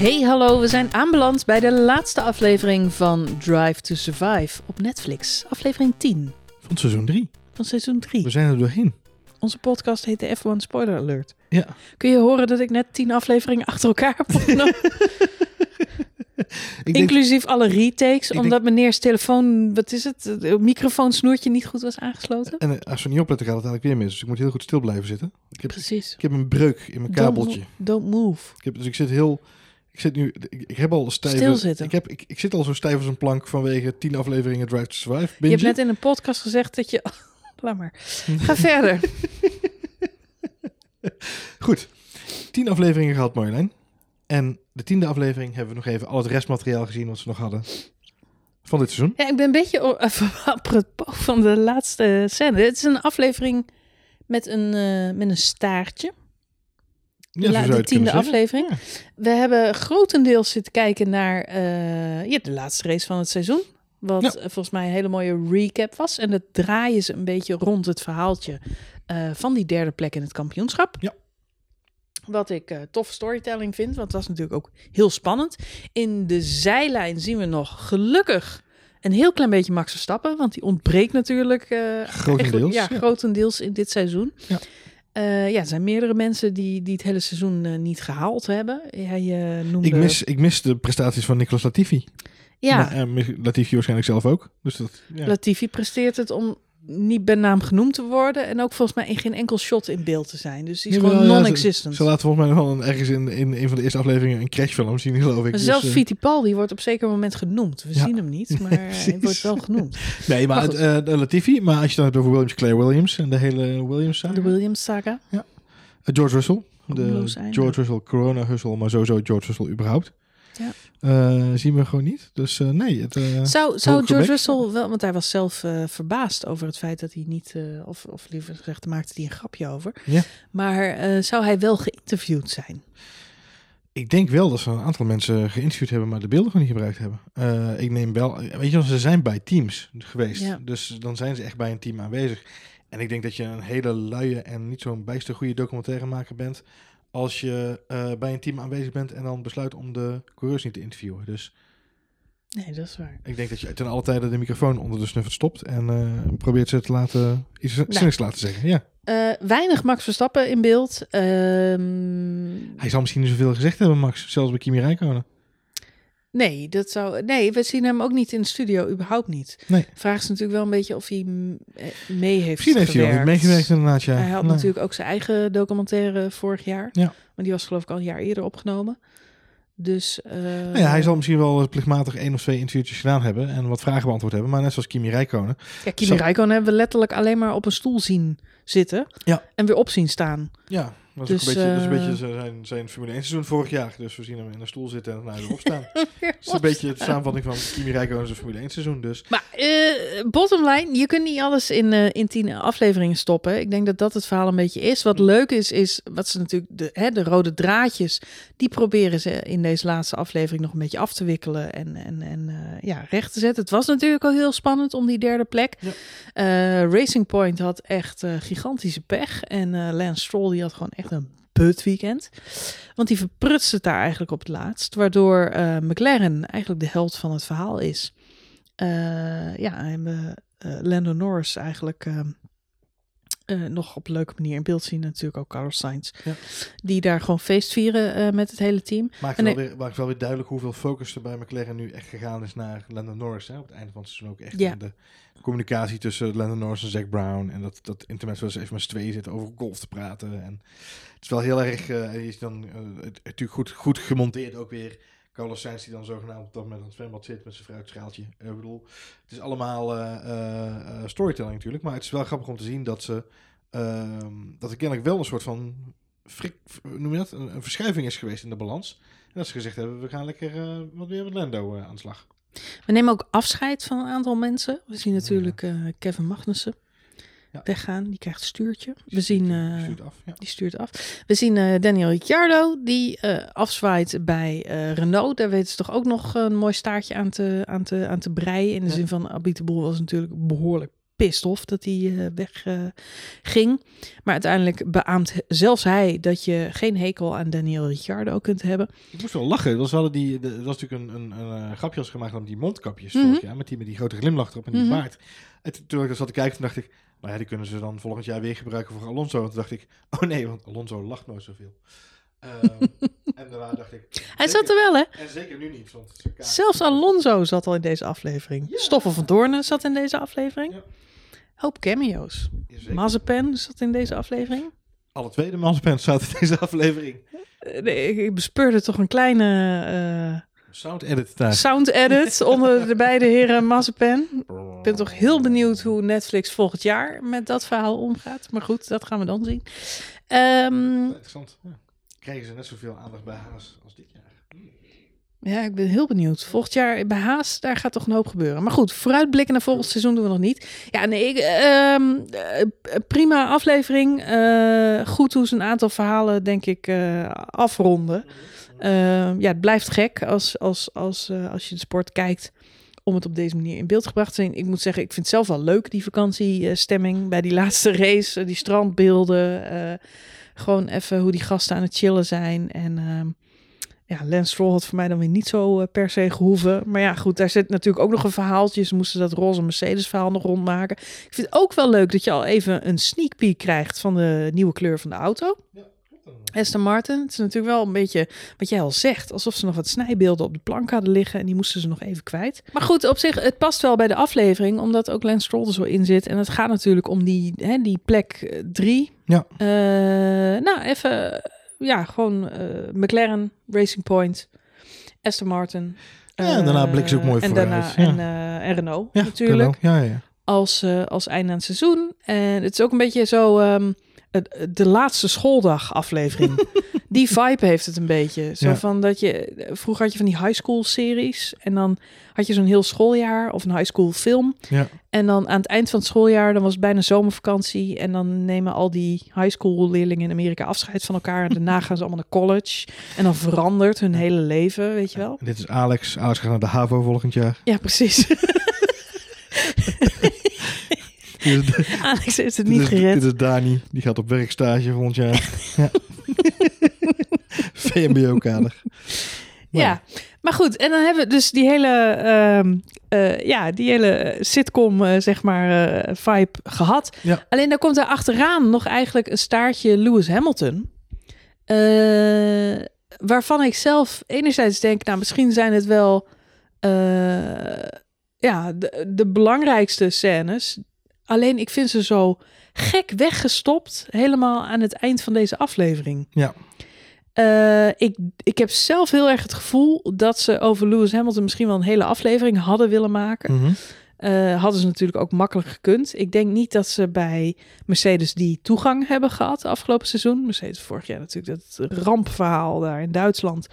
Hey, hallo, we zijn aanbeland bij de laatste aflevering van Drive to Survive op Netflix. Aflevering 10 Van seizoen 3. van seizoen 3. We zijn er doorheen. Onze podcast heet de F1 Spoiler Alert. Ja. Kun je horen dat ik net 10 afleveringen achter elkaar heb opgenomen? Ik denk, Inclusief alle retakes, denk- omdat meneers telefoon, wat is het, het microfoonsnoertje niet goed was aangesloten. en eh, als we niet opletten gaat het eigenlijk weer mis. Dus ik moet heel goed stil blijven zitten. Ik heb, Precies. ik heb een breuk in mijn Don't kabeltje. mo- Don't move. Ik heb, dus ik zit heel... Ik zit nu... Ik, ik heb al stijf... Ik, heb, ik, ik zit al zo stijf als een plank vanwege 10 afleveringen Drive to Survive. Je Bingen. hebt net in een podcast gezegd dat je... Laat maar. Ga verder. Goed. 10 afleveringen gehad, Marjolein. En de tiende aflevering hebben we nog even al het restmateriaal gezien wat ze nog hadden van dit seizoen. Ja, ik ben een beetje apropos van de laatste scène. Het is een aflevering met een, eh, met een staartje. De, zo la- de tiende aflevering. We hebben grotendeels zitten kijken naar eh, ja, de laatste race van het seizoen. Wat Ja. eh, volgens mij een hele mooie recap was. En dat draaien ze een beetje rond het verhaaltje eh, van die derde plek in het kampioenschap. Ja. Wat ik eh toffe storytelling vind, want het was natuurlijk ook heel spannend. In de zijlijn zien we nog gelukkig een heel klein beetje Max Verstappen, want die ontbreekt natuurlijk Grotendeels, echt- ja, ja. grotendeels in dit seizoen. Ja. Eh, ja, er zijn meerdere mensen die, die het hele seizoen eh, niet gehaald hebben. Jij eh, noemde... Ik mis, ik mis de prestaties van Nicolas Latifi. ja, Maar, eh, Latifi waarschijnlijk zelf ook. Dus dat, ja. Latifi presteert het om niet bij naam genoemd te worden en ook volgens mij in geen enkel shot in beeld te zijn. Dus die is Jawel, gewoon ja, non-existent. Ze laten volgens mij nog wel een- ergens in, in een van de eerste afleveringen een crashfilm zien, geloof ik. Maar Dus, zelfs eh, Fittipaldi wordt op zeker moment genoemd. We Ja. zien hem niet, maar hij wordt wel genoemd. nee, maar, maar het, eh, Latifi. Maar als je dan hebt over Williams, Claire Williams en de hele Williams saga. De Williams saga. Eh, George Russell. De. George Russell, Corona Russell, maar sowieso George Russell überhaupt. Ja. Eh, zien we gewoon niet. Dus eh, nee, het, eh, Zou, zou George. Russell wel, want hij was zelf verbaasd over het feit dat hij niet, of, of liever gezegd, maakte hij een grapje over. Ja. Maar zou hij wel geïnterviewd zijn? ik denk wel dat ze een aantal mensen geïnterviewd hebben, maar de beelden gewoon niet gebruikt hebben. Ik neem wel, weet je wel, ze zijn bij teams geweest. Ja. Dus dan zijn ze echt bij een team aanwezig. En ik denk dat je een hele luie en niet zo'n bijster goede documentairemaker bent. Als je eh, bij een team aanwezig bent en dan besluit om de coureurs niet te interviewen. Dus Nee, dat is waar. ik denk dat je ten alle tijde de microfoon onder de snuffert stopt. En eh, probeert ze te laten, iets Nou. zinnigs te laten zeggen. Ja. Eh, weinig Max Verstappen in beeld. Ehm, Hij zal misschien niet zoveel gezegd hebben, Max. Zelfs bij Kimi Räikkönen. Nee, dat zou, nee, we zien hem ook niet in de studio, überhaupt niet. Nee. Vraag is natuurlijk wel een beetje of hij eh, mee heeft Misschien heeft hij niet gewerkt. meegewerkt inderdaad, ja. Hij had Nee. natuurlijk ook zijn eigen documentaire vorig jaar. Ja. Want die was geloof ik al een jaar eerder opgenomen. Dus... eh, Nou ja, hij zal misschien wel plichtmatig één of twee interviewtjes gedaan hebben en wat vragen beantwoord hebben. Maar net zoals Kimi Räikkönen. Ja, Kimi Räikkönen hebben we letterlijk alleen maar op een stoel zien zitten. Ja. En weer op zien staan. Ja, dat is, Dus, een beetje, dat is een eh, beetje zijn, zijn Formule 1 seizoen vorig jaar. Dus we zien hem in een stoel zitten en hij erop staan. Het is een beetje de samenvatting van Kimi Räikkönen zijn Formule 1 seizoen. Dus Maar eh bottom line, je kunt niet alles in, eh, in tien afleveringen stoppen. Ik denk dat dat het verhaal een beetje is. Wat leuk is, is wat ze natuurlijk, de, hè, de rode draadjes, die proberen ze in deze laatste aflevering nog een beetje af te wikkelen en, en, en ja, recht te zetten. Het was natuurlijk al heel spannend om die derde plek. Ja. Racing Point had echt gigantische pech en Lance Stroll die had gewoon echt een put weekend. Want die verprutste het daar eigenlijk op het laatst. Waardoor eh, McLaren eigenlijk de held van het verhaal is. Eh, ja, en eh, Lando Norris eigenlijk eh, eh, nog op een leuke manier in beeld zien. Natuurlijk ook Carlos Sainz. Ja. Die daar gewoon feest vieren eh, met het hele team. maakt En wel, weer, maakt wel weer duidelijk hoeveel focus er bij McLaren nu echt gegaan is naar Lando Norris. Hè, op het einde van het seizoen ook echt Ja. de communicatie tussen Lando Norris en Zac Brown. En dat, dat internet wel eens even met z'n tweeën zitten over golf te praten. En het is wel heel erg, eh, is dan het- natuurlijk goed, goed gemonteerd ook weer. Carlos Sainz die dan zogenaamd op dat moment aan het zwembad zit met zijn fruitschaaltje. Eh, Ik bedoel, het is allemaal eh, eh, storytelling natuurlijk. Maar het is wel grappig om te zien dat ze ehm, dat er kennelijk wel een soort van frik, noem je dat? Een, een verschuiving is geweest in de balans. En dat ze gezegd hebben, we gaan lekker wat weer met Lando aan de slag. We nemen ook afscheid van een aantal mensen. We zien natuurlijk Kevin Magnussen Ja. weggaan. Die krijgt een stuurtje. We zien... eh, Stuurt af, ja. Die stuurt af. We zien eh, Daniel Ricciardo, die eh, afzwaait bij Renault. Daar weten ze toch ook nog een mooi staartje aan te, aan te, aan te breien. In de Ja. zin van Abiteboel was natuurlijk behoorlijk pissed off dat hij eh, weg eh, ging. Maar uiteindelijk beaamt zelfs hij dat je geen hekel aan Daniel Ricciardo kunt hebben. Ik moest wel lachen. Dat was, die, dat was natuurlijk een, een, een, eh, grapje als gemaakt om die mondkapjes Mhm. vorig jaar. Met die, met die grote glimlach erop en die Mhm. baard. En toen- ik dat zat te kijken, toen dacht ik... Nou ja, die kunnen ze dan volgend jaar weer gebruiken voor Alonso. En toen dacht ik... Oh nee, want Alonso lacht nooit zoveel. Ehm, en daarna dacht ik... Hij zat er wel, hè? En zeker nu niet, want Zelfs Alonso zat al in deze aflevering. Ja. Stoffel van Doornen zat in deze aflevering. Ja. Hoop cameo's. Mazepen zat in deze aflevering. Alle tweede Mazepens zaten in deze aflevering. Eh, nee, ik- bespeurde toch een kleine eh, Sound edit daar. sound edit onder de beide heren Mazepen. Ik ben toch heel benieuwd hoe Netflix volgend jaar met dat verhaal omgaat. Maar goed, dat gaan we dan zien. Ehm, Interessant. Ja. Krijgen ze net zoveel aandacht bij Haas als dit jaar? Ja, ik ben heel benieuwd. Volgend jaar bij Haas, daar gaat toch een hoop gebeuren. Maar goed, vooruitblikken naar volgend seizoen doen we nog niet. Ja, nee, ehm, eh, prima aflevering. Eh, goed hoe ze een aantal verhalen, denk ik, eh, afronden. Ehm, ja, het blijft gek als, als, als, als je de sport kijkt om het op deze manier in beeld gebracht te zijn. Ik moet zeggen, ik vind het zelf wel leuk, die vakantiestemming bij die laatste race. die strandbeelden. gewoon even hoe die gasten aan het chillen zijn. En ehm, ja, Lance Stroll had voor mij dan weer niet zo eh, per se gehoeven. Maar ja, goed, daar zit natuurlijk ook nog een verhaaltje. Ze moesten dat roze Mercedes verhaal nog rondmaken. Ik vind het ook wel leuk dat je al even een sneak peek krijgt van de nieuwe kleur van de auto. Aston Martin. Het is natuurlijk wel een beetje wat jij al zegt. Alsof ze nog wat snijbeelden op de plank hadden liggen. En die moesten ze nog even kwijt. Maar goed, op zich, het past wel bij de aflevering. Omdat ook Lance Stroll er zo in zit. En het gaat natuurlijk om die, hè, die plek eh, drie. Ja. Eh, nou, even... Ja, gewoon eh, McLaren, Racing Point, Aston Martin. Ja, en daarna blikken ze ook mooi en vooruit, Daarna, ja. en, eh, en Renault Ja, natuurlijk Ja, ja, ja. als, eh, als einde aan het seizoen. En het is ook een beetje zo ehm, de laatste schooldag aflevering. die vibe heeft het een beetje. Zo Ja. van dat je, vroeger had je van die high school series. En dan had je zo'n heel schooljaar of een high school film. Ja. En dan aan het eind van het schooljaar, dan was het bijna zomervakantie. En dan nemen al die high school leerlingen in Amerika afscheid van elkaar. En daarna gaan ze allemaal naar college. En dan verandert hun hele leven, weet je wel. En dit is Alex. Alex gaat naar de HAVO volgend jaar. Ja, precies. Dit is, Alex heeft het dit niet is- gered. Dit is Dani. Die gaat op werkstage volgend jaar. ja. VMBO-kader. Ja, maar goed. En dan hebben we dus die hele, ehm, eh, ja, die hele sitcom, eh, zeg maar, eh, vibe gehad. Ja. Alleen daar komt er achteraan nog eigenlijk een staartje Lewis Hamilton. Waarvan ik zelf enerzijds denk, nou, misschien zijn het wel ja, de, de belangrijkste scènes. Alleen ik vind ze zo gek weggestopt, helemaal aan het eind van deze aflevering. Ja. Eh, ik, ik heb zelf heel erg het gevoel dat ze over Lewis Hamilton misschien wel een hele aflevering hadden willen maken. Mhm. Eh, hadden ze natuurlijk ook makkelijk gekund. Ik denk niet dat ze bij Mercedes die toegang hebben gehad afgelopen seizoen. Mercedes vorig jaar natuurlijk dat rampverhaal daar in Duitsland.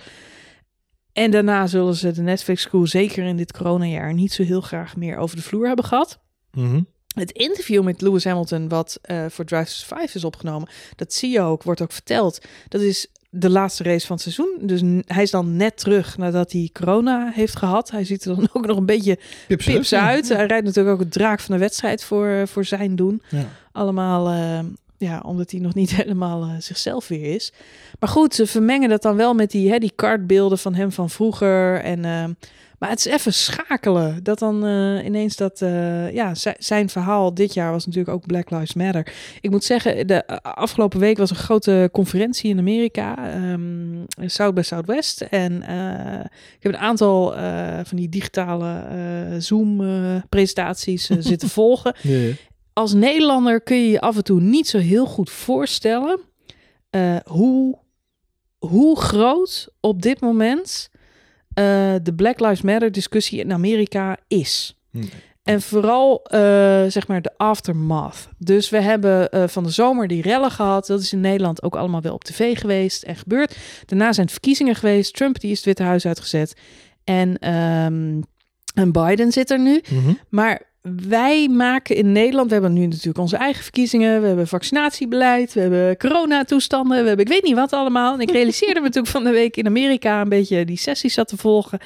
En daarna zullen ze de Netflix-crew zeker in dit coronajaar niet zo heel graag meer over de vloer hebben gehad. Mhm. Het interview met Lewis Hamilton, wat eh, voor Drive to Survive is opgenomen, dat zie je ook, wordt ook verteld. Dat is de laatste race van het seizoen. Dus hij is dan net terug nadat hij corona heeft gehad. Hij ziet er dan ook nog een beetje Pips, uit. Hij rijdt natuurlijk ook het draak van de wedstrijd voor, eh, voor zijn doen. Ja. Allemaal, eh, ja, omdat hij nog niet helemaal eh, zichzelf weer is. Maar goed, ze vermengen dat dan wel met die, hè, die kartbeelden van hem van vroeger. En, eh, maar het is even schakelen. Dat dan eh, ineens dat, eh, ja, zi- zijn verhaal dit jaar was natuurlijk ook Black Lives Matter. Ik moet zeggen, de a- afgelopen week was een grote conferentie in Amerika, ehm South by Southwest. En eh, ik heb een aantal eh, van die digitale eh, Zoom-presentaties zitten volgen als Nederlander kun je je af en toe niet zo heel goed voorstellen eh, hoe, hoe groot op dit moment eh, de Black Lives Matter discussie in Amerika is. Nee. En vooral, eh, zeg maar, de aftermath. Dus we hebben eh, van de zomer die rellen gehad. Dat is in Nederland ook allemaal wel op tv geweest en gebeurd. Daarna zijn verkiezingen geweest. Trump die is het Witte Huis uitgezet. En, ehm, en Biden zit er nu. Mhm. Maar wij maken in Nederland, we hebben nu natuurlijk onze eigen verkiezingen, we hebben vaccinatiebeleid, we hebben coronatoestanden, we hebben ik weet niet wat allemaal. En ik realiseerde me natuurlijk van de week in Amerika een beetje die sessies zat te volgen,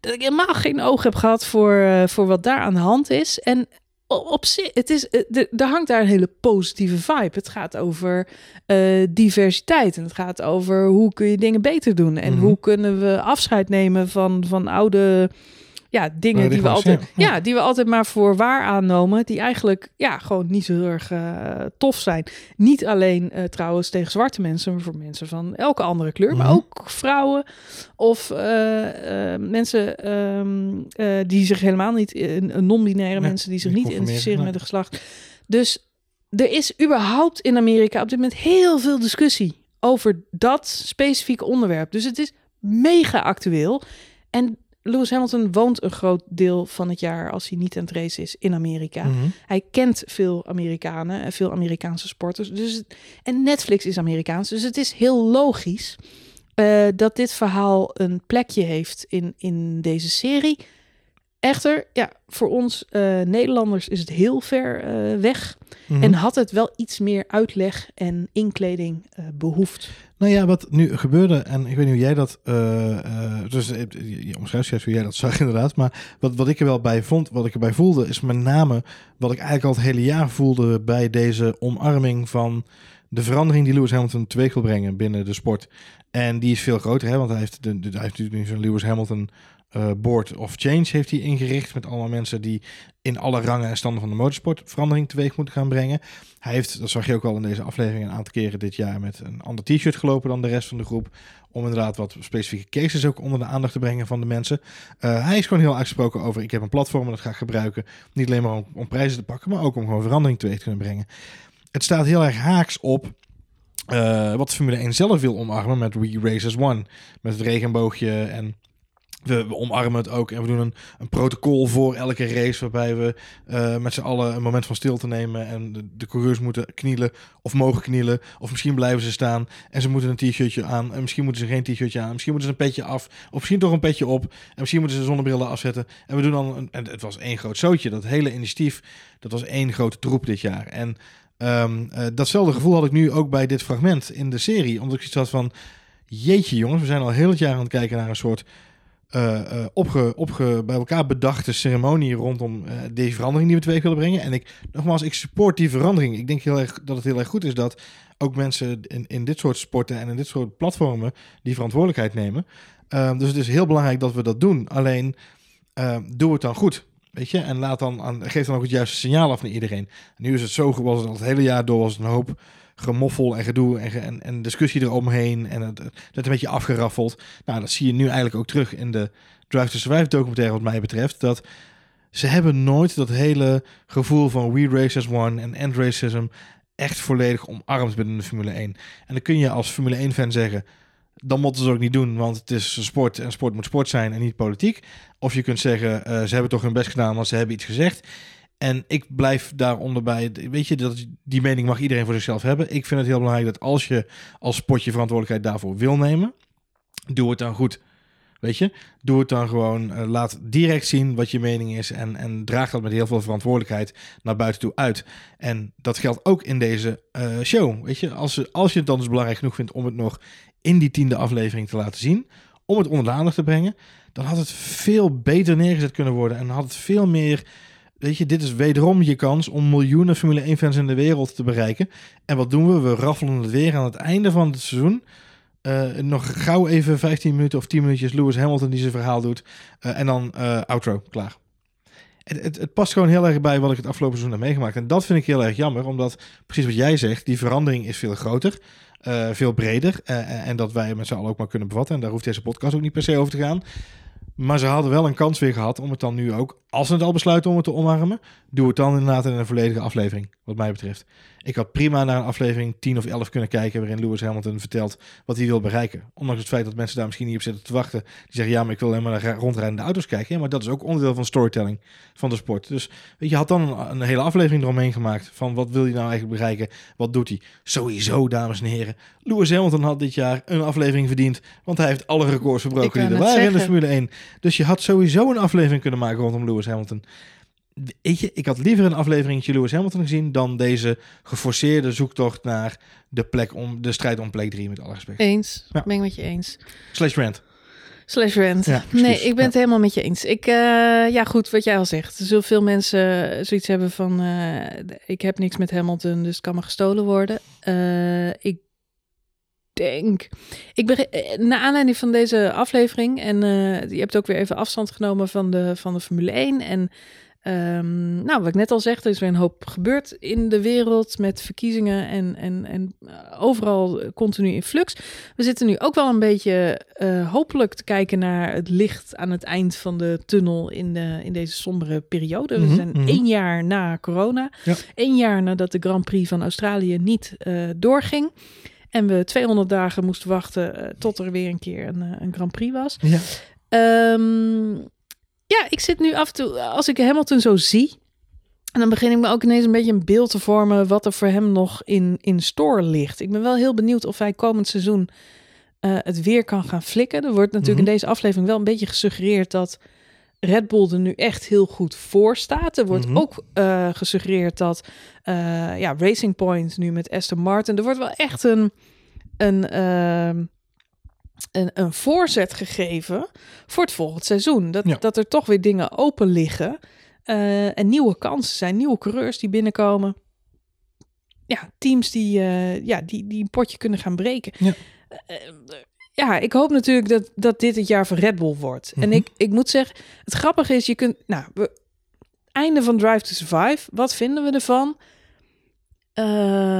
dat ik helemaal geen oog heb gehad voor, eh, voor wat daar aan de hand is. En op zich, het is, eh, de- er hangt daar een hele positieve vibe. Het gaat over eh, diversiteit en het gaat over hoe kun je dingen beter doen en Mhm. hoe kunnen we afscheid nemen van, van oude ja, dingen die we altijd, ja. ja. die we altijd maar voor waar aannemen, die eigenlijk ja, gewoon niet zo heel erg eh, tof zijn. Niet alleen eh, trouwens tegen zwarte mensen, maar voor mensen van elke andere kleur, maar Mhm. ook vrouwen of eh, mensen ehm, eh, die zich helemaal niet, non-binaire Nee, mensen die zich niet identificeren nee. met een geslacht. Dus er is überhaupt in Amerika op dit moment heel veel discussie over dat specifieke onderwerp. Dus het is mega actueel. En Lewis Hamilton woont een groot deel van het jaar als hij niet aan het racen is in Amerika. Mhm. Hij kent veel Amerikanen en veel Amerikaanse sporters. Dus en Netflix is Amerikaans. Dus het is heel logisch eh, dat dit verhaal een plekje heeft in, in deze serie. Echter, ja, voor ons eh, Nederlanders is het heel ver eh, weg. Mhm. En had het wel iets meer uitleg en inkleding behoefd. Nou ja, wat nu gebeurde, en ik weet niet hoe jij dat, dus je je omschrijft juist hoe jij dat zag inderdaad, maar wat, wat ik er wel bij vond, wat ik erbij voelde, is met name wat ik eigenlijk al het hele jaar voelde bij deze omarming van de verandering die Lewis Hamilton teweeg wil brengen binnen de sport. En die is veel groter, hè, want hij heeft, de, de, hij heeft natuurlijk nu zo'n Lewis Hamilton eh, Board of Change heeft hij ingericht met allemaal mensen die in alle rangen en standen van de motorsport verandering teweeg moeten gaan brengen. Hij heeft, dat zag je ook al in deze aflevering, een aantal keren dit jaar met een ander t-shirt gelopen dan de rest van de groep. Om inderdaad wat specifieke cases ook onder de aandacht te brengen van de mensen. Eh, hij is gewoon heel uitgesproken over, ik heb een platform en dat ga ik gebruiken. Niet alleen maar om, om prijzen te pakken, maar ook om gewoon verandering teweeg te kunnen brengen. Het staat heel erg haaks op eh, wat Formule 1 zelf wil omarmen met We Race as One. Met het regenboogje en we, omarmen het ook en we doen een, een protocol voor elke race waarbij we eh, met z'n allen een moment van stilte nemen en de, coureurs moeten knielen of mogen knielen of misschien blijven ze staan en ze moeten een t-shirtje aan en misschien moeten ze geen t-shirtje aan, misschien moeten ze een petje af of misschien toch een petje op en misschien moeten ze zonnebrillen afzetten en we doen dan een, en het was één groot zootje, dat hele initiatief, dat was één grote troep dit jaar. En ehm, eh, datzelfde gevoel had ik nu ook bij dit fragment in de serie, omdat ik iets had van jeetje jongens, we zijn al heel het jaar aan het kijken naar een soort eh, opge, opge, bij elkaar bedachte ceremonie rondom eh, deze verandering die we teweeg willen brengen. En ik, nogmaals, ik support die verandering. Ik denk heel erg dat het heel erg goed is dat ook mensen in, in dit soort sporten en in dit soort platformen die verantwoordelijkheid nemen. Ehm, dus het is heel belangrijk dat we dat doen. Alleen, ehm, doe het dan goed. Weet je, en laat dan aan, geef dan ook het juiste signaal af naar iedereen. Nu is het zo, was het al het hele jaar door, was het een hoop gemoffel en gedoe en, en, en discussie eromheen. En het, een beetje afgeraffeld. Nou, dat zie je nu eigenlijk ook terug in de Drive to Survive documentaire, wat mij betreft. Dat ze hebben nooit dat hele gevoel van we race as one en end racism echt volledig omarmd binnen de Formule 1. En dan kun je als Formule 1 fan zeggen, dan moeten ze ook niet doen, want het is sport en sport moet sport zijn en niet politiek. Of je kunt zeggen, eh, ze hebben toch hun best gedaan, want ze hebben iets gezegd. En ik blijf daaronder bij, weet je, dat, die mening mag iedereen voor zichzelf hebben. Ik vind het heel belangrijk dat als je als sport je verantwoordelijkheid daarvoor wil nemen, doe het dan goed. Weet je, doe het dan gewoon, eh, laat direct zien wat je mening is en, en draag dat met heel veel verantwoordelijkheid naar buiten toe uit. En dat geldt ook in deze eh, show. Weet je, als, als je het dan dus belangrijk genoeg vindt om het nog in die tiende aflevering te laten zien, om het onder de aandacht te brengen, dan had het veel beter neergezet kunnen worden en had het veel meer Weet je, dit is wederom je kans om miljoenen Formule 1-fans in de wereld te bereiken. En wat doen we? We raffelen het weer aan het einde van het seizoen. Eh, nog gauw even 15 minuten of 10 minuutjes Lewis Hamilton die zijn verhaal doet. Eh, en dan eh, outro, klaar. Het, het, het past gewoon heel erg bij wat ik het afgelopen seizoen heb meegemaakt. En dat vind ik heel erg jammer, omdat precies wat jij zegt, die verandering is veel groter. veel breder. en dat wij met z'n allen ook maar kunnen bevatten. En daar hoeft deze podcast ook niet per se over te gaan. Maar ze hadden wel een kans weer gehad om het dan nu ook, als ze het al besluiten om het te omarmen, doe het dan inderdaad in een volledige aflevering, wat mij betreft. Ik had prima naar een aflevering 10 of 11 kunnen kijken waarin Lewis Hamilton vertelt wat hij wil bereiken. Ondanks het feit dat mensen daar misschien niet op zitten te wachten. Die zeggen, ja, maar ik wil alleen maar naar rondrijdende auto's kijken. Ja, maar dat is ook onderdeel van storytelling van de sport. Dus weet je, had dan een, een hele aflevering eromheen gemaakt van wat wil je nou eigenlijk bereiken? Wat doet hij? Sowieso, dames en heren. Lewis Hamilton had dit jaar een aflevering verdiend, want hij heeft alle records verbroken die er waren in de. Formule 1. Dus je had sowieso een aflevering kunnen maken rondom Lewis Hamilton. Weet je, ik had liever een aflevering Lewis Hamilton gezien dan deze geforceerde zoektocht naar de plek om de strijd om plek 3 met alle respect. Eens, Ja. ben ik met je eens. Slash rant. Slash rent. Ja, nee, ik ben Ja. het helemaal met je eens. Ik, eh, ja goed, wat jij al zegt. Er zullen veel mensen zoiets hebben van, eh, ik heb niks met Hamilton, dus het kan me gestolen worden. Eh, ik denk, ik ben, eh, naar aanleiding van deze aflevering, en eh, je hebt ook weer even afstand genomen van de, van de Formule 1 en Ehm, nou, wat ik net al zeg, er is weer een hoop gebeurd in de wereld met verkiezingen en, en, en eh, overal continu in flux. We zitten nu ook wel een beetje hopelijk te kijken naar het licht aan het eind van de tunnel in, de, in deze sombere periode. Mhm, We zijn mhm. één jaar na corona, Ja. één jaar nadat de Grand Prix van Australië niet doorging. En we 200 dagen moesten wachten eh, tot er weer een keer een, eh, een Grand Prix was. Ja. Ehm, ja, ik zit nu af en toe, als ik Hamilton zo zie, en dan begin ik me ook ineens een beetje een beeld te vormen wat er voor hem nog in, in store ligt. Ik ben wel heel benieuwd of hij komend seizoen eh, het weer kan gaan flikken. Er wordt natuurlijk Mhm. in deze aflevering wel een beetje gesuggereerd dat Red Bull er nu echt heel goed voor staat. Er wordt Mhm. ook eh, gesuggereerd dat eh, ja, Racing Point nu met Aston Martin, er wordt wel echt een, een, ehm, een, een voorzet gegeven voor het volgend seizoen. Dat, Ja. dat er toch weer dingen open liggen. eh, en nieuwe kansen zijn, nieuwe coureurs die binnenkomen. Ja, teams die, ja, die, die een potje kunnen gaan breken. Ja. Ja, ik hoop natuurlijk dat, dat dit het jaar van Red Bull wordt. En Mhm. ik, ik moet zeggen, het grappige is, je kunt... Nou, we, einde van Drive to Survive, wat vinden we ervan?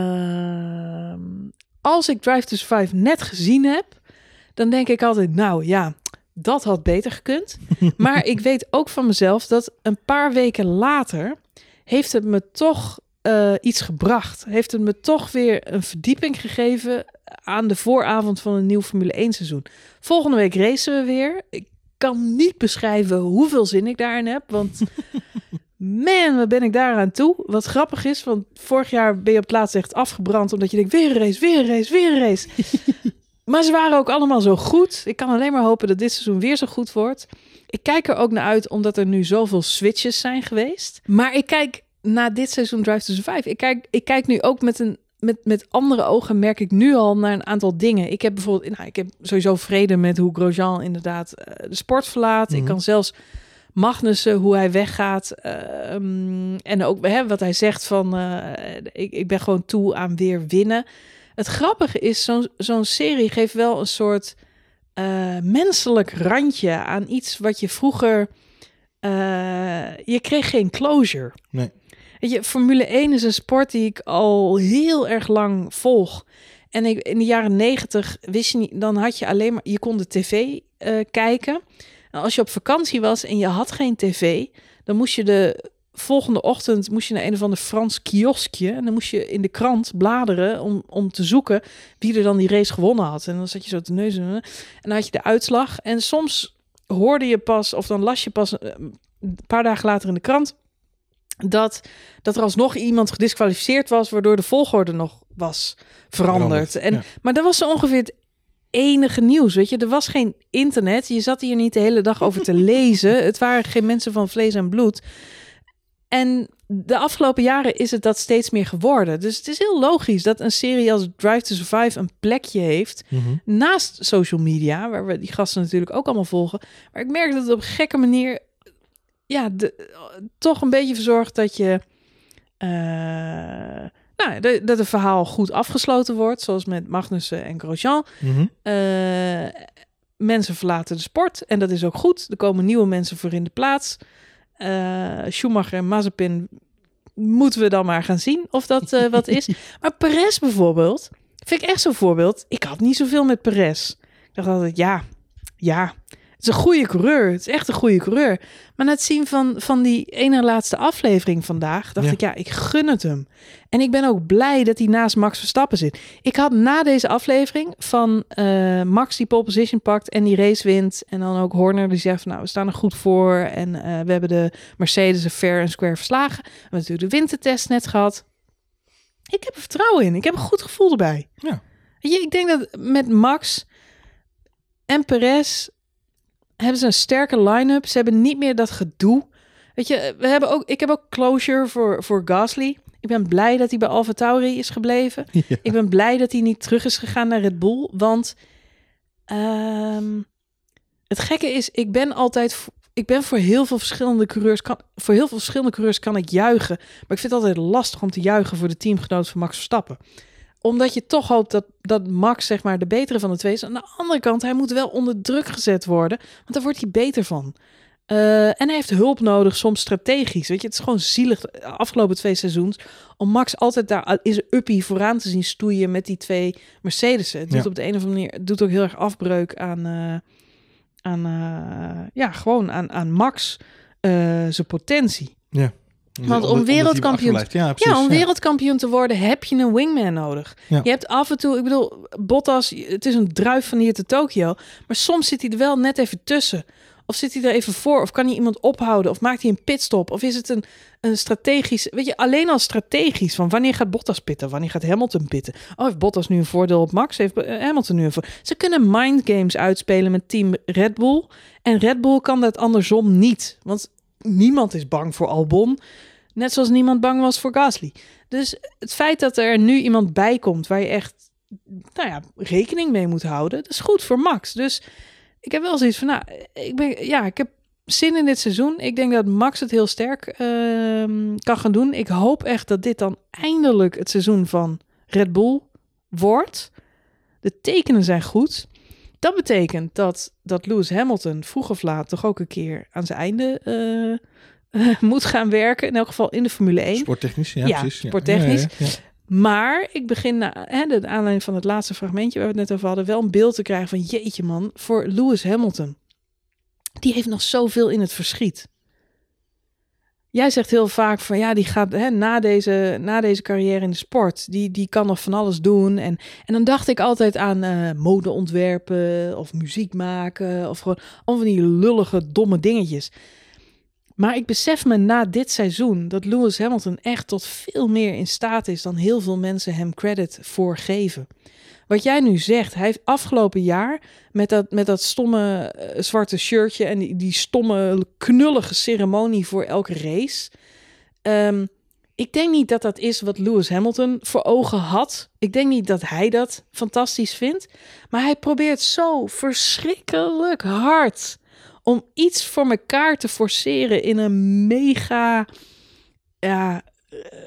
Ehm, als ik Drive to Survive net gezien heb, dan denk ik altijd, nou ja, dat had beter gekund. maar ik weet ook van mezelf dat een paar weken later heeft het me toch eh, iets gebracht. Heeft het me toch weer een verdieping gegeven aan de vooravond van een nieuw Formule 1 seizoen. Volgende week racen we weer. Ik kan niet beschrijven hoeveel zin ik daarin heb, want man, wat ben ik daaraan toe. Wat grappig is, want vorig jaar ben je op het laatst echt afgebrand omdat je denkt weer een race, weer een race, weer een race. maar ze waren ook allemaal zo goed. Ik kan alleen maar hopen dat dit seizoen weer zo goed wordt. Ik kijk er ook naar uit omdat er nu zoveel switches zijn geweest. Maar ik kijk na dit seizoen Drive to Survive. Ik kijk, ik kijk nu ook met een met, met andere ogen merk ik nu al naar een aantal dingen. Ik heb bijvoorbeeld, nou, ik heb sowieso vrede met hoe Grosjean inderdaad eh, de sport verlaat. Ik Mhm. kan zelfs Magnussen, hoe hij weggaat. ehm, en ook hè, wat hij zegt van, eh, ik, ik ben gewoon toe aan weer winnen. Het grappige is, zo'n zo'n serie geeft wel een soort eh, menselijk randje aan iets wat je vroeger... je kreeg geen closure. Nee. Weet je, Formule 1 is een sport die ik al heel erg lang volg. En in de jaren 90 wist je niet, dan had je alleen maar, je kon de tv eh, kijken. En als je op vakantie was en je had geen tv, dan moest je de volgende ochtend moest je naar een of ander Frans kioskje. En dan moest je in de krant bladeren om, om te zoeken wie er dan die race gewonnen had. En dan zat je zo te neuzen. En dan had je de uitslag. En soms hoorde je pas, of dan las je pas eh, een paar dagen later in de krant dat, dat er alsnog iemand gedisqualificeerd was, waardoor de volgorde nog was veranderd. Veranderd, En, ja. Maar dat was zo ongeveer het enige nieuws, weet je. Er was geen internet, je zat hier niet de hele dag over te lezen. Het waren geen mensen van vlees en bloed. En de afgelopen jaren is het dat steeds meer geworden. Dus het is heel logisch dat een serie als Drive to Survive een plekje heeft Mhm. naast social media, waar we die gasten natuurlijk ook allemaal volgen. Maar ik merk dat het op een gekke manier, ja, de, toch een beetje verzorgt dat je, eh, nou, de- dat het verhaal goed afgesloten wordt, zoals met Magnussen en Grosjean. Mhm. Eh, mensen verlaten de sport en dat is ook goed. Er komen nieuwe mensen voor in de plaats. Eh, Schumacher en Mazepin moeten we dan maar gaan zien of dat wat is. Maar Perez bijvoorbeeld, vind ik echt zo'n voorbeeld. Ik had niet zoveel met Perez. Ik dacht altijd, ja, ja, is een goede coureur. Het is echt een goede coureur. Maar na het zien van, van die ene laatste aflevering vandaag, dacht Ja. ik, ja, ik gun het hem. En ik ben ook blij dat hij naast Max Verstappen zit. Ik had na deze aflevering van eh, Max die pole position pakt en die race wint. En dan ook Horner die zegt van nou, we staan er goed voor. En eh, we hebben de Mercedes fair en square verslagen. We hebben natuurlijk de wintertest net gehad. Ik heb er vertrouwen in. Ik heb een goed gevoel erbij. Ja. Weet je, ik denk dat met Max en Perez hebben ze een sterke line-up. Ze hebben niet meer dat gedoe. Weet je, we hebben ook, ik heb ook closure voor, voor Gasly. Ik ben blij dat hij bij Alfa Tauri is gebleven. Ja. Ik ben blij dat hij niet terug is gegaan naar Red Bull. Want ehm, Het gekke is, ik ben altijd... Ik ben voor heel veel verschillende coureurs... Kan, voor heel veel verschillende coureurs kan ik juichen. Maar ik vind het altijd lastig om te juichen voor de teamgenoot van Max Verstappen. Omdat je toch hoopt dat, dat Max zeg maar de betere van de twee is. Aan de andere kant, hij moet wel onder druk gezet worden. Want daar wordt hij beter van. Eh, en hij heeft hulp nodig, soms strategisch. Weet je, het is gewoon zielig de afgelopen twee seizoens om Max altijd daar in zijn uppie vooraan te zien stoeien met die twee Mercedes'en. Het doet Ja. op de een of andere manier het doet ook heel erg afbreuk aan, eh, aan eh, ja, gewoon aan, aan Max zijn potentie. Want om wereldkampioen- achterblijft. Ja, precies. ja, om wereldkampioen te worden heb je een wingman nodig. Ja. Je hebt af en toe, ik bedoel, Bottas, het is een druif van hier te Tokio, maar soms zit hij er wel net even tussen. Of zit hij er even voor? Of kan hij iemand ophouden? Of maakt hij een pitstop? Of is het een, een strategisch... Weet je, alleen al strategisch. Van wanneer gaat Bottas pitten? Wanneer gaat Hamilton pitten? Oh, heeft Bottas nu een voordeel op Max? Heeft eh, Hamilton nu een voordeel? Ze kunnen mind games uitspelen met team Red Bull. En Red Bull kan dat andersom niet. Want niemand is bang voor Albon. Net zoals niemand bang was voor Gasly. Dus het feit dat er nu iemand bij komt... waar je echt nou ja, rekening mee moet houden... dat is goed voor Max. Dus ik heb wel zoiets van, nou, ik ben, ja, ik heb zin in dit seizoen. Ik denk dat Max het heel sterk ehm, kan gaan doen. Ik hoop echt dat dit dan eindelijk het seizoen van Red Bull wordt. De tekenen zijn goed. Dat betekent dat, dat Lewis Hamilton vroeg of laat toch ook een keer aan zijn einde eh, moet gaan werken. In elk geval in de Formule 1. Sporttechnisch, ja, Ja, precies. sporttechnisch. Ja. Maar ik begin, na, hè, de aanleiding van het laatste fragmentje waar we het net over hadden, wel een beeld te krijgen van jeetje man, voor Lewis Hamilton. Die heeft nog zoveel in het verschiet. Jij zegt heel vaak van ja, die gaat hè, na, deze, na deze carrière in de sport, die, die kan nog van alles doen. En, en dan dacht ik altijd aan eh mode ontwerpen of muziek maken of gewoon al van die lullige, domme dingetjes. Maar ik besef me na dit seizoen dat Lewis Hamilton echt tot veel meer in staat is dan heel veel mensen hem credit voor geven. Wat jij nu zegt, hij heeft afgelopen jaar met dat, met dat stomme eh, zwarte shirtje en die, die stomme knullige ceremonie voor elke race. Ehm, ik denk niet dat dat is wat Lewis Hamilton voor ogen had. Ik denk niet dat hij dat fantastisch vindt. Maar hij probeert zo verschrikkelijk hard om iets voor elkaar te forceren in een mega ja,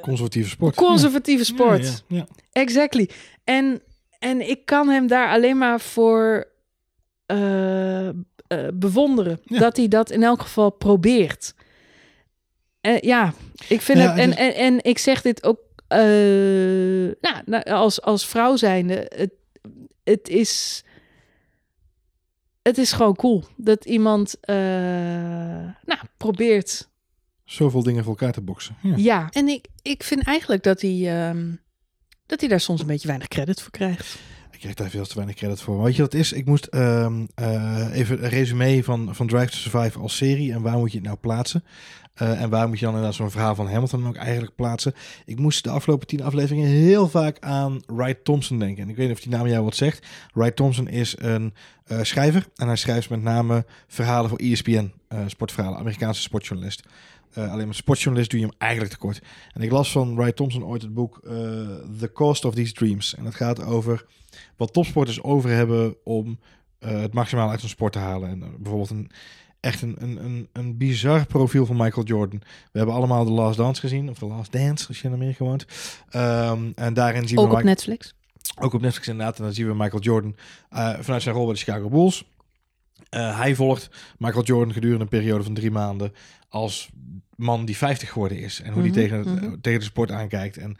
Conservatieve sport. conservatieve sport. Ja, ja, ja. Exactly. En, en ik kan hem daar alleen maar voor eh, eh, bewonderen. Ja. Dat hij dat in elk geval probeert. Eh, ja, ik vind Ja, het. En, het en, en ik zeg dit ook eh, nou, nou, als, als vrouw zijnde. Het, het is. Het is gewoon cool dat iemand eh, nou, probeert Zoveel dingen voor elkaar te boksen. Ja. ja, en ik, ik vind eigenlijk dat hij, ehm, dat hij daar soms een beetje weinig credit voor krijgt. Ik krijg daar veel te weinig credit voor. Maar weet je wat is? Ik moest ehm, eh, even een resume van, van Drive to Survive als serie. En waar moet je het nou plaatsen? Eh, en waar moet je dan inderdaad zo'n verhaal van Hamilton ook eigenlijk plaatsen? Ik moest de afgelopen tien afleveringen heel vaak aan Wright Thompson denken. En ik weet niet of die naam jou wat zegt. Wright Thompson is een eh, schrijver. En hij schrijft met name verhalen voor ESPN. sportverhalen, Amerikaanse sportjournalist. Eh, alleen met sportjournalist doe je hem eigenlijk tekort. En ik las van Wright Thompson ooit het boek eh, The Cost of These Dreams. En dat gaat over wat topsporters over hebben om eh, het maximale uit een sport te halen. En bijvoorbeeld een, echt een, een, een, een bizar profiel van Michael Jordan. We hebben allemaal The Last Dance gezien, of The Last Dance, als je in Amerika woont. Ehm, en daarin zien Ook we op Mike- Netflix. ook op Netflix inderdaad. En dan zien we Michael Jordan vanuit zijn rol bij de Chicago Bulls. Eh, hij volgt Michael Jordan gedurende een periode van drie maanden als man die 50 geworden is. En hoe Mhm, die tegen, het- mhm. tegen de sport aankijkt. En,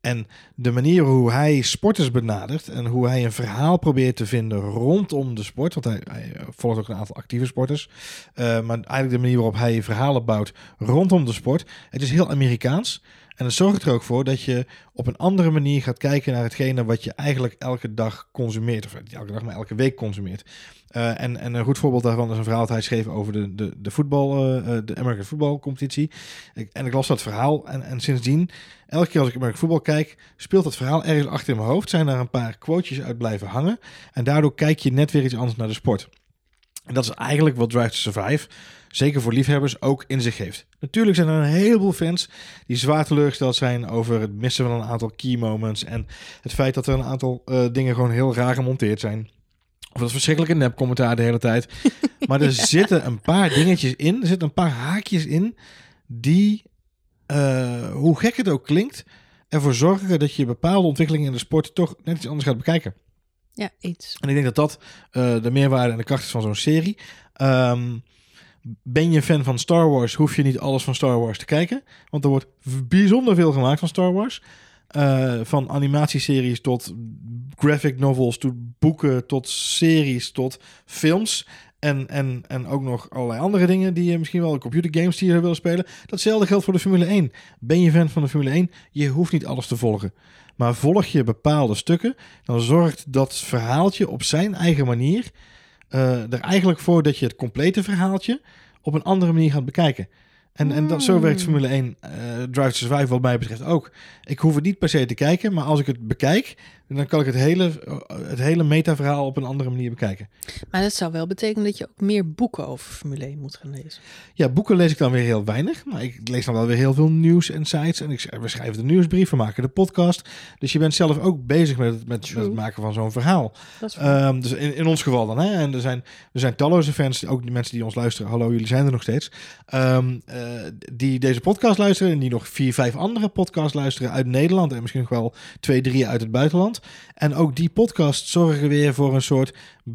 en de manier hoe hij sporters benadert en hoe hij een verhaal probeert te vinden rondom de sport. Want hij, hij eh, volgt ook een aantal actieve sporters. Eh, maar eigenlijk de manier waarop hij verhalen bouwt rondom de sport. Het is heel Amerikaans. En dat zorgt er ook voor dat je op een andere manier gaat kijken naar hetgene wat je eigenlijk elke dag consumeert. Of niet elke dag, maar elke week consumeert. Eh, en, en een goed voorbeeld daarvan is een verhaal dat hij schreef over de, de, de voetbal, eh, de American Football competitie. En ik las dat verhaal en, en sindsdien, elke keer als ik American Football kijk, speelt dat verhaal ergens achter in mijn hoofd. Zijn er een paar quotejes uit blijven hangen. En daardoor kijk je net weer iets anders naar de sport. En dat is eigenlijk wat Drive to Survive, zeker voor liefhebbers, ook in zich heeft. Natuurlijk zijn er een heleboel fans die zwaar teleurgesteld zijn over het missen van een aantal key moments. En het feit dat er een aantal eh, dingen gewoon heel raar gemonteerd zijn. Of dat verschrikkelijke nepcommentaar de hele tijd. Maar er zitten een paar dingetjes in. Er zitten een paar haakjes in. Die, eh, hoe gek het ook klinkt, ervoor zorgen dat je bepaalde ontwikkelingen in de sport toch net iets anders gaat bekijken. Ja, iets. En ik denk dat dat eh, de meerwaarde en de kracht is van zo'n serie. Ehm, ben je fan van Star Wars, hoef je niet alles van Star Wars te kijken. Want er wordt bijzonder veel gemaakt van Star Wars. Uh, van animatieseries tot graphic novels, tot boeken, tot series, tot films. En, en, en ook nog allerlei andere dingen die je misschien wel computergames die je zou willen spelen. Datzelfde geldt voor de Formule 1. Ben je fan van de Formule 1? Je hoeft niet alles te volgen. Maar volg je bepaalde stukken, dan zorgt dat verhaaltje op zijn eigen manier uh, er eigenlijk voor dat je het complete verhaaltje op een andere manier gaat bekijken. En, en dat, zo werkt Formule 1 uh, Drive to Survive wat mij betreft ook. Ik hoef het niet per se te kijken, maar als ik het bekijk, dan kan ik het hele, het hele metaverhaal op een andere manier bekijken. Maar dat zou wel betekenen dat je ook meer boeken over Formule 1 moet gaan lezen. Ja, boeken lees ik dan weer heel weinig. Maar ik lees dan wel weer heel veel nieuws en sites. En ik, we schrijven de nieuwsbrief, we maken de podcast. Dus je bent zelf ook bezig met het, met, met het maken van zo'n verhaal. Um, dus in, in ons geval dan. Hè? En er zijn, er zijn talloze fans, ook die mensen die ons luisteren. Hallo, jullie zijn er nog steeds. Um, uh, die deze podcast luisteren en die nog vier, vijf andere podcasts luisteren uit Nederland. En misschien nog wel twee, drie uit het buitenland. En ook die podcast zorgen weer voor een soort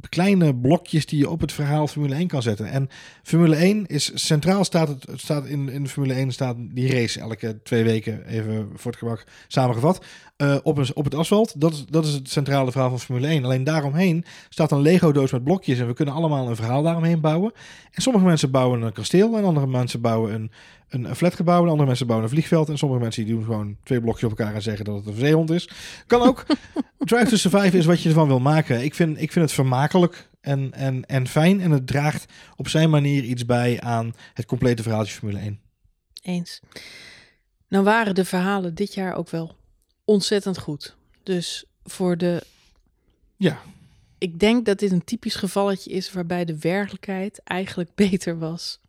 kleine blokjes die je op het verhaal Formule 1 kan zetten. En Formule 1 is centraal staat het, staat in, in Formule 1 staat die race elke twee weken, even voor het gemak samengevat, uh, op, een, op het asfalt. Dat is, dat is het centrale verhaal van Formule 1. Alleen daaromheen staat een Lego-doos met blokjes en we kunnen allemaal een verhaal daaromheen bouwen. En sommige mensen bouwen een kasteel en andere mensen bouwen een, een flatgebouw. En andere mensen bouwen een vliegveld. En sommige mensen die doen gewoon twee blokjes op elkaar en zeggen dat het een zeehond is. Kan ook. Drive to Survive is wat je ervan wil maken. Ik vind, ik vind het vermakelijk en, en, en fijn. En het draagt op zijn manier iets bij aan het complete verhaaltje Formule 1. Eens. Nou waren de verhalen dit jaar ook wel ontzettend goed. Dus voor de... Ja. Ik denk dat dit een typisch gevalletje is waarbij de werkelijkheid eigenlijk beter was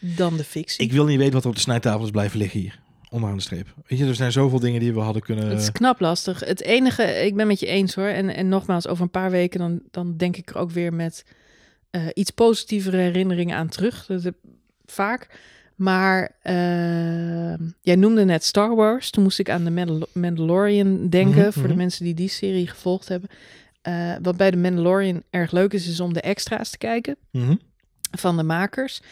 dan de fictie. Ik wil niet weten wat er op de snijtafel is blijven liggen hier. Onderaan de streep. Weet je, er zijn zoveel dingen die we hadden kunnen... Het is knap lastig. Het enige, ik ben met je eens hoor. En, en nogmaals, over een paar weken dan, dan denk ik er ook weer met uh, iets positievere herinneringen aan terug. Dat heb, vaak. Maar uh, jij noemde net Star Wars. Toen moest ik aan de Mandal Mandalorian denken. Mm -hmm. Voor de mensen die die serie gevolgd hebben. Uh, wat bij de Mandalorian erg leuk is, is om de extra's te kijken. Mm -hmm. Van de makers.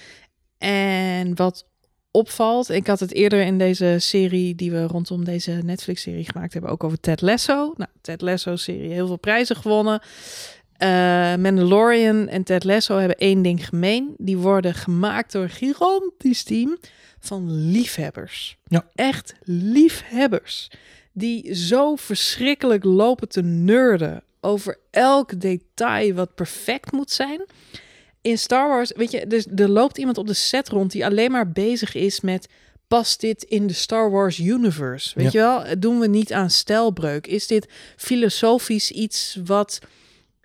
En wat opvalt, ik had het eerder in deze serie die we rondom deze Netflix-serie gemaakt hebben, ook over Ted Lasso. Nou, Ted Lasso-serie, heel veel prijzen gewonnen. Uh, Mandalorian en Ted Lasso hebben één ding gemeen. Die worden gemaakt door een gigantisch team van liefhebbers. Ja. Echt liefhebbers. Die zo verschrikkelijk lopen te nerden over elk detail wat perfect moet zijn in Star Wars, weet je, dus er loopt iemand op de set rond die alleen maar bezig is met past dit in de Star Wars universe? Weet ja. je wel, doen we niet aan stijlbreuk? Is dit filosofisch iets wat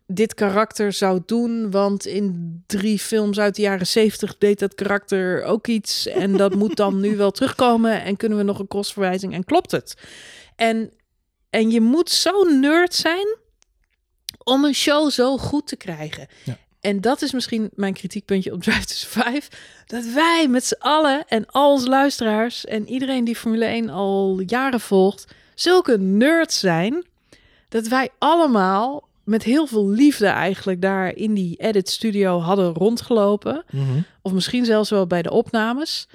dit karakter zou doen? Want in drie films uit de jaren zeventig deed dat karakter ook iets en dat moet dan nu wel terugkomen en kunnen we nog een crossverwijzing en klopt het? En, en je moet zo nerd zijn om een show zo goed te krijgen. Ja. En dat is misschien mijn kritiekpuntje op Drive to Survive. Dat wij met z'n allen en al onze luisteraars en iedereen die Formule 1 al jaren volgt, zulke nerds zijn. Dat wij allemaal met heel veel liefde eigenlijk daar in die edit studio hadden rondgelopen. Mm -hmm. Of misschien zelfs wel bij de opnames.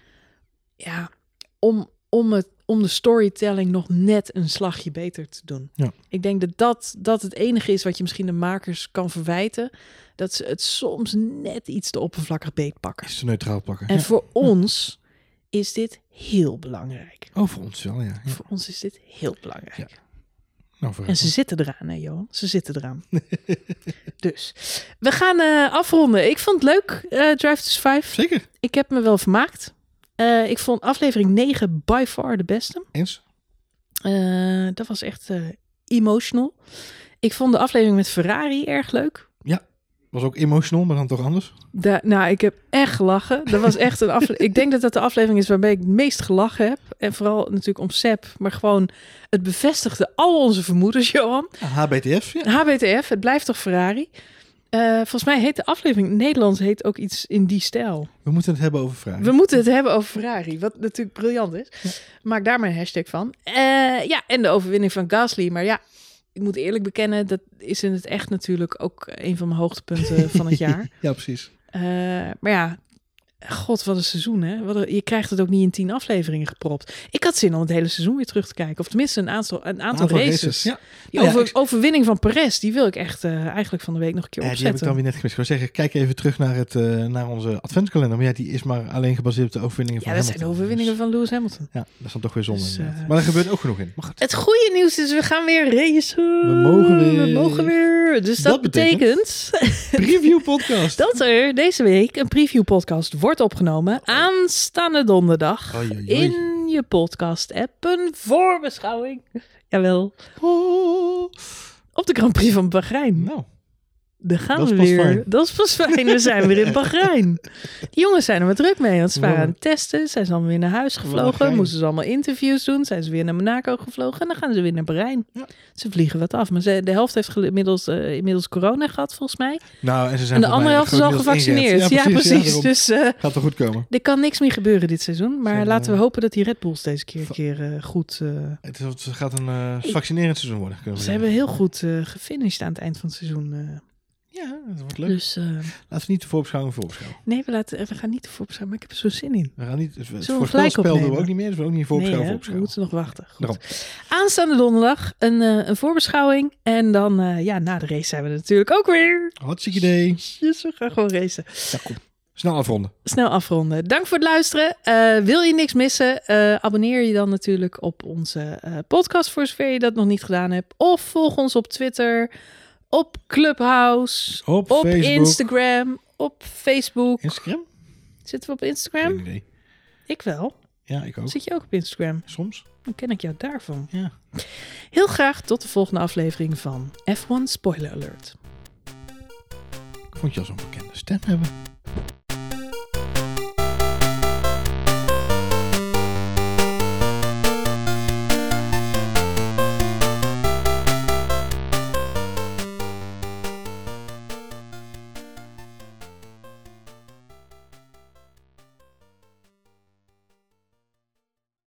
Ja, om, om, het, om de storytelling nog net een slagje beter te doen. Ja. Ik denk dat, dat dat het enige is wat je misschien de makers kan verwijten dat ze het soms net iets te oppervlakkig beetpakken. Is te neutraal pakken. En ja. voor ons is dit heel belangrijk. Oh, voor ons wel, ja. Voor ons is dit heel belangrijk. Ja. Nou, en ze zitten eraan, hè, Johan? Ze zitten eraan. dus we gaan uh, afronden. Ik vond het leuk, uh, Drive to Survive. Zeker. Ik heb me wel vermaakt. Uh, ik vond aflevering 9 by far de beste. Eens. dat was echt emotional. Ik vond de aflevering met Ferrari erg leuk. Ja, was ook emotional, maar dan toch anders? Da nou, ik heb echt gelachen. Dat was echt een aflevering. ik denk dat dat de aflevering is waarbij ik het meest gelachen heb. En vooral natuurlijk om Seb, maar gewoon het bevestigde al onze vermoedens, Johan. HBTF, ja. HBTF, het blijft toch Ferrari. Eh, volgens mij heet de aflevering Nederlands heet ook iets in die stijl. We moeten het hebben over vragen. We moeten het hebben over Ferrari, wat natuurlijk briljant is. Maak daar maar een hashtag van. Eh, ja, en de overwinning van Gasly. Maar ja, ik moet eerlijk bekennen, dat is in het echt natuurlijk ook een van mijn hoogtepunten van het jaar. ja, precies. Eh, maar ja, god, wat een seizoen, hè? Wat een- je krijgt het ook niet in tien afleveringen gepropt. Ik had zin om het hele seizoen weer terug te kijken. Of tenminste een aantal, een aantal, races. Ja, Die Nou ja, over, overwinning van Perez, die wil ik echt eh, eigenlijk van de week nog een keer Ja, die heb ik opzetten. dan weer net gemist. Ik wil zeggen, kijk even terug naar, het, eh, naar onze adventskalender. Maar ja, die is maar alleen gebaseerd op de overwinningen ja, van dat zijn de overwinningen Dus, van Lewis Hamilton. ja, dat is dan toch weer zonde. Dus, eh, maar daar gebeurt ook genoeg in. Maar goed. Het goede nieuws is, we gaan weer racen. We mogen weer. We mogen weer. Dus dat, Dat betekent- betekent Preview podcast. dat er deze week een preview podcast wordt opgenomen. Aanstaande donderdag. Oei, oei, oei. In je podcast app. Een voorbeschouwing. Jawel. Oh. Op de Grand Prix van Bahrein. Nou, Daar gaan we weer. fijn. Dat is pas fijn. We zijn weer in Bahrein. Die jongens zijn er maar druk mee. Want ze waren aan het testen. Zijn ze allemaal weer naar huis gevlogen. Bahrein. Moesten ze allemaal interviews doen. Zijn ze weer naar Monaco gevlogen. En dan gaan ze weer naar Bahrein. Ja. Ze vliegen wat af. Maar ze, de helft heeft inmiddels, eh, inmiddels corona gehad, volgens mij. nou en ze zijn En de andere helft is al gevaccineerd. Ja, precies. dus eh, Gaat er goed komen. er kan niks meer gebeuren dit seizoen. Maar laten we eh, hopen dat die Red Bulls deze keer, keer goed... Het, is, het gaat een vaccinerend seizoen worden. Ze hebben heel goed gefinished aan het eind van het seizoen. Ja, dat wordt leuk. dus eh, Laten we niet de voorbeschouwing voorbeschouwen. nee, we, laten, we gaan niet te voorbeschouwen. Maar ik heb er zo zin in. We gaan niet, het voorspelspel doen we ook niet meer. Dus we ook niet Nee, voorbeschouwen, hè? we moeten nog wachten. Goed. Aanstaande donderdag een, eh, een voorbeschouwing. En dan, eh, ja, na de race zijn we er natuurlijk ook weer. Hartstikke idee. Dus we gaan gewoon racen. Ja, kom. Snel afronden. Snel afronden. Dank voor het luisteren. Wil je niks missen? abonneer je dan natuurlijk op onze podcast voor zover je dat nog niet gedaan hebt. Of volg ons op Twitter, op Clubhouse, Op. Instagram, op Facebook. Instagram? Zitten we op Geen Instagram? idee. Ik wel. Ja, ik ook. Zit je ook op Instagram? Soms. Dan ken ik jou daarvan. Ja. Heel graag tot de volgende aflevering van F1 Spoiler Alert. Ik vond je al zo'n bekende stem hebben.